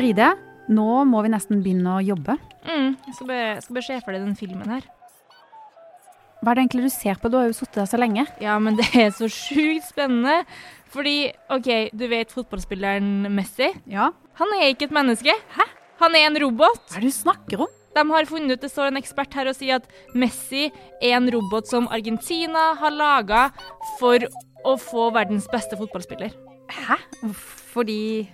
Fride, nå må vi nesten begynne å jobbe. Mm, jeg skal bare, skal bare se ferdig den filmen her. Hva er det egentlig du ser på? Du har jo sittet der så lenge. Ja, men det er så sjukt spennende. Fordi, OK, du vet fotballspilleren Messi? Ja. Han er ikke et menneske. Hæ? Han er en robot. Hva er det du snakker om? De har funnet ut, Det står en ekspert her og sier at Messi er en robot som Argentina har laga for å få verdens beste fotballspiller. Hæ? Fordi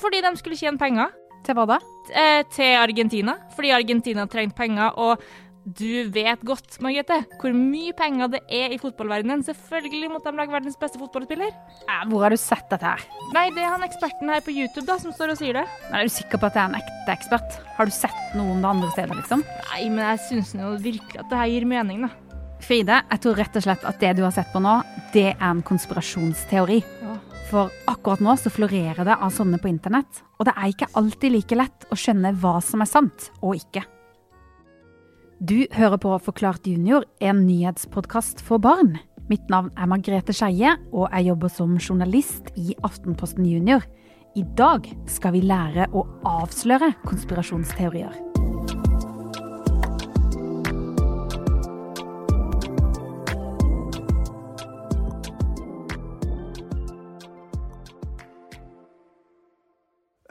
Fordi de skulle tjene penger Til hva da? eh, til Argentina. Fordi Argentina trengte penger. Og du vet godt, Margrethe, hvor mye penger det er i fotballverdenen. Selvfølgelig måtte de lage verdens beste fotballspiller. Eh, Hvor har du sett dette her? Nei, det er han eksperten her på YouTube da, som står og sier det. Men Er du sikker på at det er en ekte ekspert? Har du sett noe om det andre stedet, liksom? Nei, men jeg syns jo virkelig at det her gir mening, da. Fride, jeg tror rett og slett at det du har sett på nå, det er en konspirasjonsteori. For akkurat nå så florerer det av sånne på internett. Og det er ikke alltid like lett å skjønne hva som er sant og ikke. Du hører på Forklart junior, en nyhetspodkast for barn. Mitt navn er Margrethe Skeie, og jeg jobber som journalist i Aftenposten Junior. I dag skal vi lære å avsløre konspirasjonsteorier.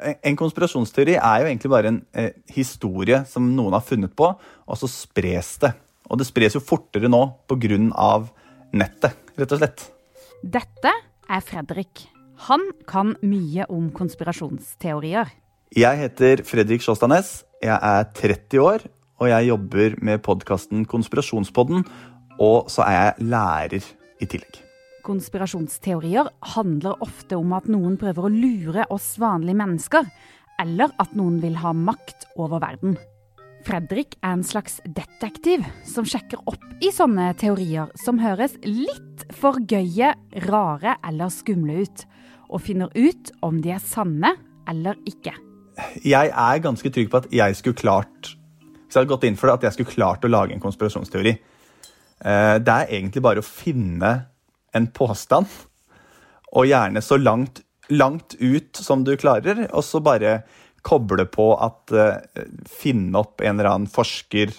En konspirasjonsteori er jo egentlig bare en eh, historie som noen har funnet på, og så spres det. Og det spres jo fortere nå pga. nettet, rett og slett. Dette er Fredrik. Han kan mye om konspirasjonsteorier. Jeg heter Fredrik Sjåstadnes. Jeg er 30 år, og jeg jobber med podkasten Konspirasjonspodden. Og så er jeg lærer i tillegg. Konspirasjonsteorier handler ofte om at noen prøver å lure oss vanlige mennesker, eller at noen vil ha makt over verden. Fredrik er en slags detektiv som sjekker opp i sånne teorier som høres litt for gøye, rare eller skumle ut, og finner ut om de er sanne eller ikke. Jeg er ganske trygg på at jeg skulle klart Hvis jeg hadde gått inn for det, at jeg skulle klart å lage en konspirasjonsteori. Eh, Det er egentlig bare å finne en påstand, og gjerne så langt, langt ut som du klarer, og så bare koble på at uh, Finne opp en eller annen forsker,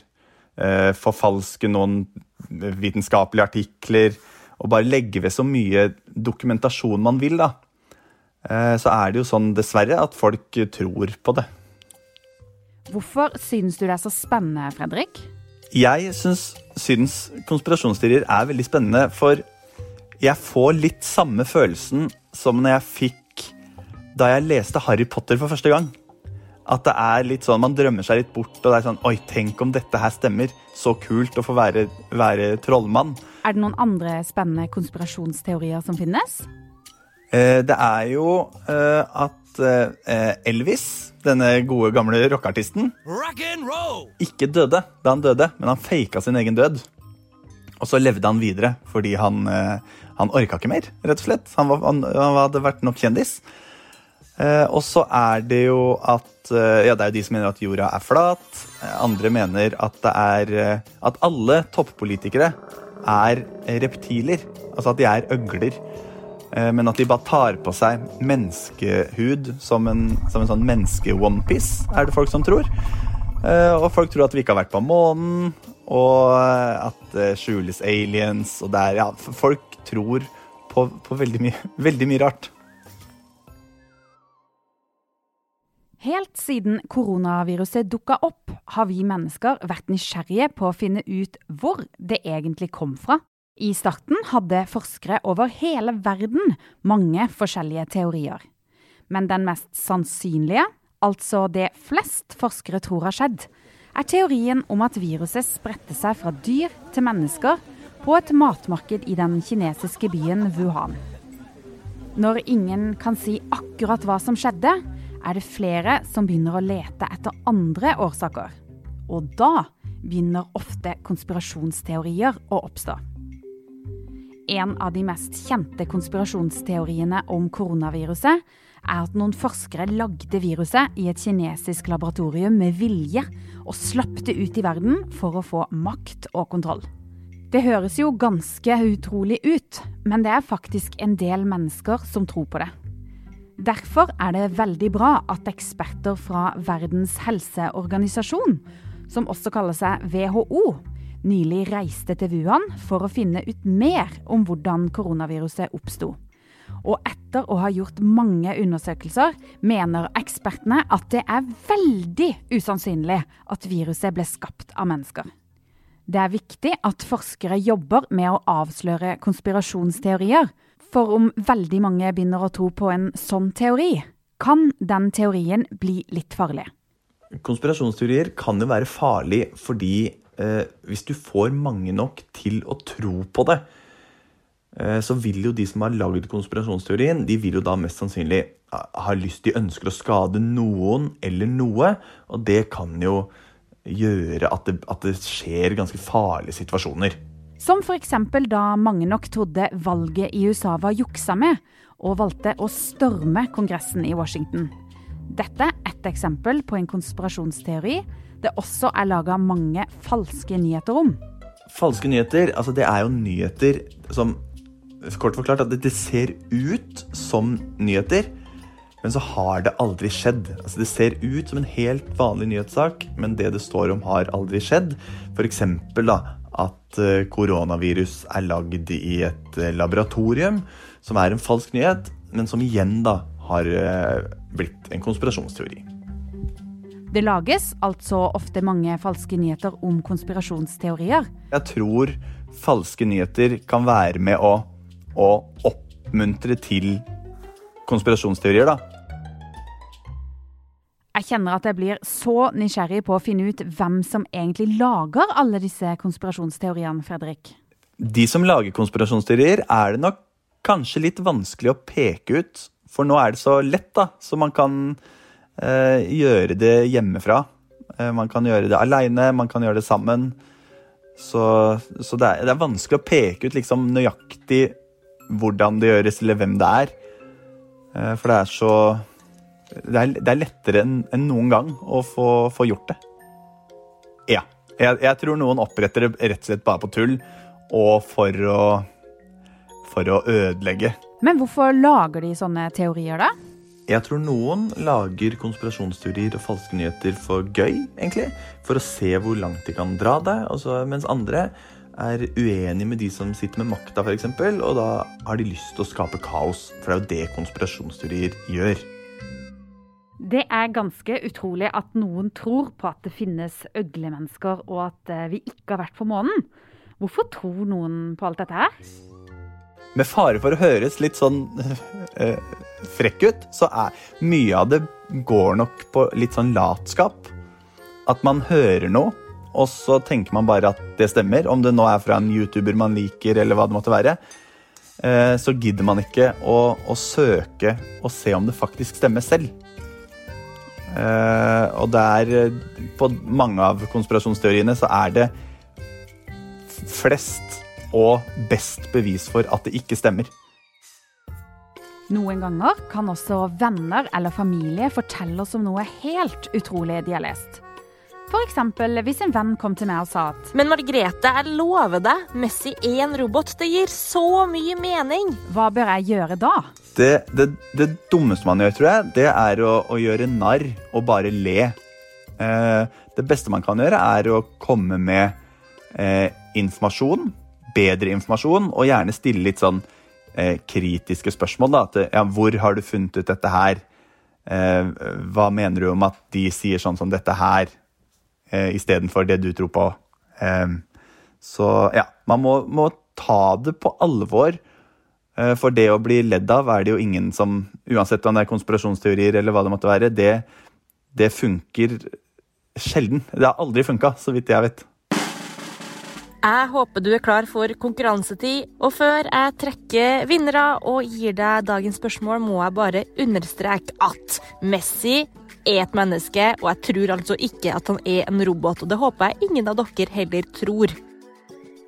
uh, forfalske noen vitenskapelige artikler, og bare legge ved så mye dokumentasjon man vil, da. Uh, Så er det jo sånn, dessverre, at folk tror på det. Hvorfor synes du det er så spennende, Fredrik? Jeg syns, syns konspirasjonsteorier er veldig spennende, for jeg får litt samme følelsen som når jeg fikk da jeg leste Harry Potter for første gang. At det er litt sånn, Man drømmer seg litt bort, og det er sånn Oi, tenk om dette her stemmer. Så kult å få være, være trollmann. Er det noen andre spennende konspirasjonsteorier som finnes? Eh, det er jo eh, at eh, Elvis, denne gode, gamle rockeartisten, Rock ikke døde da han døde, men han faka sin egen død. Og så levde han videre fordi han, eh, han orka ikke mer, rett og slett. Han, var, han, han hadde vært nok kjendis. Eh, og så er det jo at eh, Ja, det er jo de som mener at jorda er flat. Eh, andre mener at det er At alle toppolitikere er reptiler. Altså at de er øgler. Eh, men at de bare tar på seg menneskehud som en, som en sånn menneske-onepiece, er det folk som tror. Eh, Og folk tror at vi ikke har vært på månen, og eh, at det skjules aliens, og det er Ja, folk tror på, på veldig, mye, veldig mye rart. Helt siden koronaviruset dukka opp, har vi mennesker vært nysgjerrige på å finne ut hvor det egentlig kom fra. I starten hadde forskere over hele verden mange forskjellige teorier. Men den mest sannsynlige, altså det flest forskere tror har skjedd, er teorien om at viruset spredte seg fra dyr til mennesker på et matmarked i den kinesiske byen Wuhan. Når ingen kan si akkurat hva som skjedde, er det flere som begynner å lete etter andre årsaker. Og da begynner ofte konspirasjonsteorier å oppstå. En av de mest kjente konspirasjonsteoriene om koronaviruset er at noen forskere lagde viruset i et kinesisk laboratorium med vilje og slapp det ut i verden for å få makt og kontroll. Det høres jo ganske utrolig ut, men det er faktisk en del mennesker som tror på det. Derfor er det veldig bra at eksperter fra Verdens helseorganisasjon, som også kaller seg WHO, nylig reiste til Wuhan for å finne ut mer om hvordan koronaviruset oppsto. Og etter å ha gjort mange undersøkelser, mener ekspertene at det er veldig usannsynlig at viruset ble skapt av mennesker. Det er viktig at forskere jobber med å avsløre konspirasjonsteorier, for om veldig mange begynner å tro på en sånn teori, kan den teorien bli litt farlig. Konspirasjonsteorier kan jo være farlig fordi eh, hvis du får mange nok til å tro på det, så vil jo de som har lagd konspirasjonsteorien, de vil jo da mest sannsynlig ha lyst, de ønsker å skade noen eller noe, og det kan jo gjøre at det, at det skjer ganske farlige situasjoner. Som f.eks. da mange nok trodde valget i USA var juksa med, og valgte å storme Kongressen i Washington. Dette er ett eksempel på en konspirasjonsteori det også er laga mange falske nyheter om. Falske nyheter, altså det er jo nyheter som Kort forklart at det ser ut som nyheter, men så har det aldri skjedd. Altså Det ser ut som en helt vanlig nyhetssak, men det det står om, har aldri skjedd. F.eks. da at eh, koronavirus er lagd i et eh, laboratorium, som er en falsk nyhet, men som igjen da har eh, blitt en konspirasjonsteori. Det lages altså ofte mange falske nyheter om konspirasjonsteorier. Jeg tror falske nyheter kan være med å, å oppmuntre til konspirasjonsteorier, da. Jeg kjenner at jeg blir så nysgjerrig på å finne ut hvem som egentlig lager alle disse konspirasjonsteoriene, Fredrik. De som lager konspirasjonsteorier, er det nok kanskje litt vanskelig å peke ut. For nå er det så lett, da. Så man kan eh, gjøre det hjemmefra. Eh, man kan gjøre det aleine, man kan gjøre det sammen. Så, så det, er, det, er, vanskelig å peke ut liksom nøyaktig hvordan det gjøres, eller hvem det er. Eh, for det er så det er, det er lettere enn en noen gang å få, få gjort det. Ja. Jeg, jeg, tror noen oppretter det rett og slett bare på tull og for å, for å ødelegge. Men hvorfor lager de sånne teorier, da? Jeg tror noen lager konspirasjonsteorier og falske nyheter for gøy, egentlig. For å se hvor langt de kan dra det. Også, mens andre er uenige med de som sitter med makta, f.eks. Og da har de lyst til å skape kaos. For det er jo det konspirasjonsteorier gjør. Det er ganske utrolig at noen tror på at det finnes øglemennesker, og at eh, vi ikke har vært på månen. Hvorfor tror noen på alt dette her? Med fare for å høres litt sånn øh, frekk ut, så er mye av det går nok på litt sånn latskap. At man hører noe, og så tenker man bare at det stemmer. Om det nå er fra en YouTuber man liker, eller hva det måtte være. Øh, så gidder man ikke å, å søke og se om det faktisk stemmer selv. Uh, og det er eh, På mange av konspirasjonsteoriene så er det flest og best bevis for at det ikke stemmer. Noen ganger kan også venner eller familie fortelle oss om noe helt utrolig de har lest. F.eks. hvis en venn kom til meg og sa at Men Margrethe, jeg lover deg, Messi er en robot. Det gir så mye mening. Hva bør jeg gjøre da? Det, det, det, dummeste man gjør, tror jeg, det er å, å gjøre narr og bare le. Eh, det beste man kan gjøre, er å komme med eh, informasjon, bedre informasjon, og gjerne stille litt sånn eh, kritiske spørsmål. Da. til, ja, hvor har du funnet ut dette her? Eh, hva mener du om at de sier sånn som dette her, eh, istedenfor det du tror på? Eh, så ja, man må, må ta det på alvor Eh, for det å bli ledd av er det jo ingen som, uansett om det er konspirasjonsteorier eller hva det måtte være, det, det funker sjelden. Det har aldri funka, så vidt jeg vet. Jeg håper du er klar for konkurransetid, og før jeg trekker vinnere og gir deg dagens spørsmål, må jeg bare understreke at Messi er et menneske, og jeg tror altså ikke at han er en robot. Og det håper jeg ingen av dere heller tror.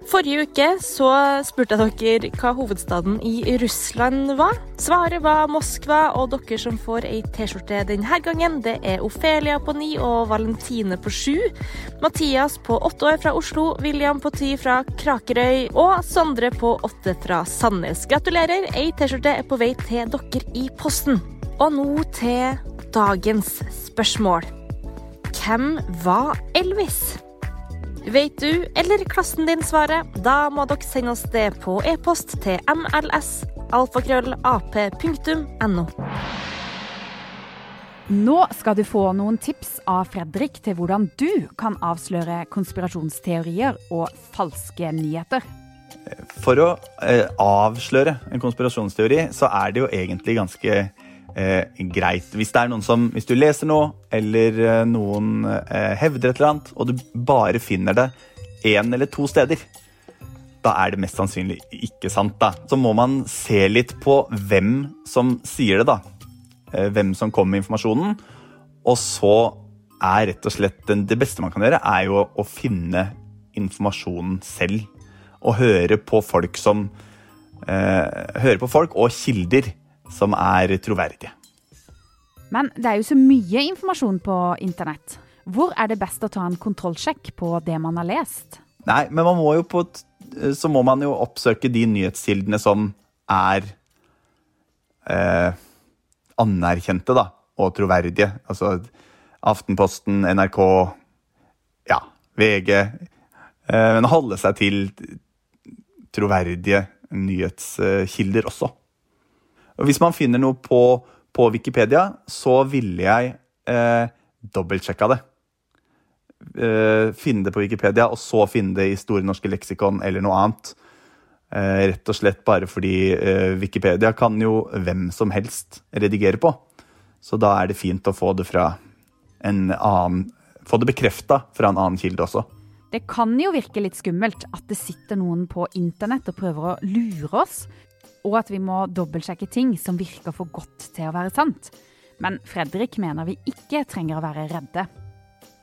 Forrige uke så spurte jeg dere hva hovedstaden i Russland var. Svaret var Moskva, og dere som får ei T-skjorte denne gangen, det er Ofelia på ni og Valentine på sju. Mathias på åtte år fra Oslo, William på ti fra Krakerøy og Sondre på åtte fra Sandnes. Gratulerer, ei T-skjorte er på vei til dere i posten. Og nå til dagens spørsmål. Hvem var Elvis? Vet du eller klassen din svaret? Da må dere sende oss det på e-post til mls.alfakrøllap.no. Nå skal du få noen tips av Fredrik til hvordan du kan avsløre konspirasjonsteorier og falske nyheter. For å eh, avsløre en konspirasjonsteori, så er det jo egentlig ganske eh, greit. Hvis det er noen som, hvis du leser noe, eller eh, noen eh, hevder et eller annet, og du bare finner det én eller to steder, da er det mest sannsynlig ikke sant. da. Så må man se litt på hvem som sier det, da. Eh, hvem som kommer med informasjonen. Og så er rett og slett det beste man kan gjøre, er jo å finne informasjonen selv. Og høre på folk som eh, Høre på folk og kilder som er troverdige. Men det er jo så mye informasjon på internett. Hvor er det best å ta en kontrollsjekk på det man har lest? Nei, men man må jo på, så må man jo oppsøke de nyhetskildene som er eh, anerkjente da, og troverdige. Altså Aftenposten, NRK, ja, VG. Eh, men holde seg til troverdige nyhetskilder også. Hvis man finner noe på, på Wikipedia, så ville jeg eh, dobbeltsjekka det. Eh, finne det på Wikipedia, og så finne det i Store norske leksikon eller noe annet. Eh, rett og slett bare fordi eh, Wikipedia kan jo hvem som helst redigere på. Så da er det fint å få det fra en annen Få det bekrefta fra en annen kilde også. Det kan jo virke litt skummelt at det sitter noen på internett og prøver å lure oss, og at vi må dobbeltsjekke ting som virker for godt til å være sant. Men Fredrik mener vi ikke trenger å være redde.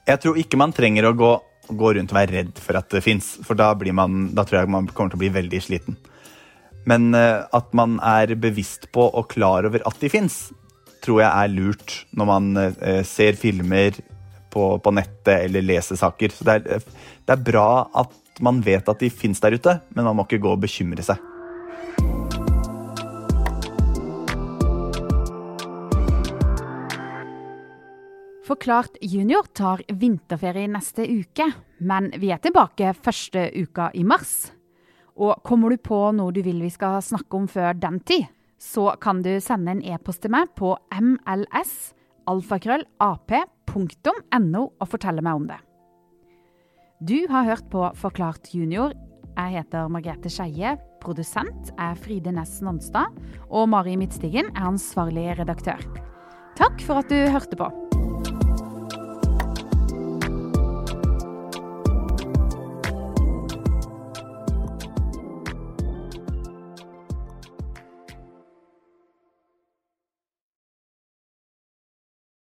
Jeg tror ikke man trenger å gå, gå rundt og være redd for at det fins, for da, man, da, tror jeg man kommer til å bli veldig sliten. Men uh, at man er bevisst på og klar over at de fins, tror jeg er lurt når man uh, ser filmer, på, på nettet eller leser saker. Så det er, det er bra at man vet at de fins der ute, men man må ikke gå og bekymre seg. Forklart junior tar vinterferie neste uke, men vi er tilbake første uka i mars. Og kommer du på noe du vil vi skal snakke om før den tid, så kan du sende en e-post til meg på mls alfakrøllap.no og fortelle meg om det. Du har hørt på Forklart junior. Jeg heter Margrethe Skeie. Produsent er Fride Næss Nonstad. Og Mari Midtstigen er ansvarlig redaktør. Takk for at du hørte på.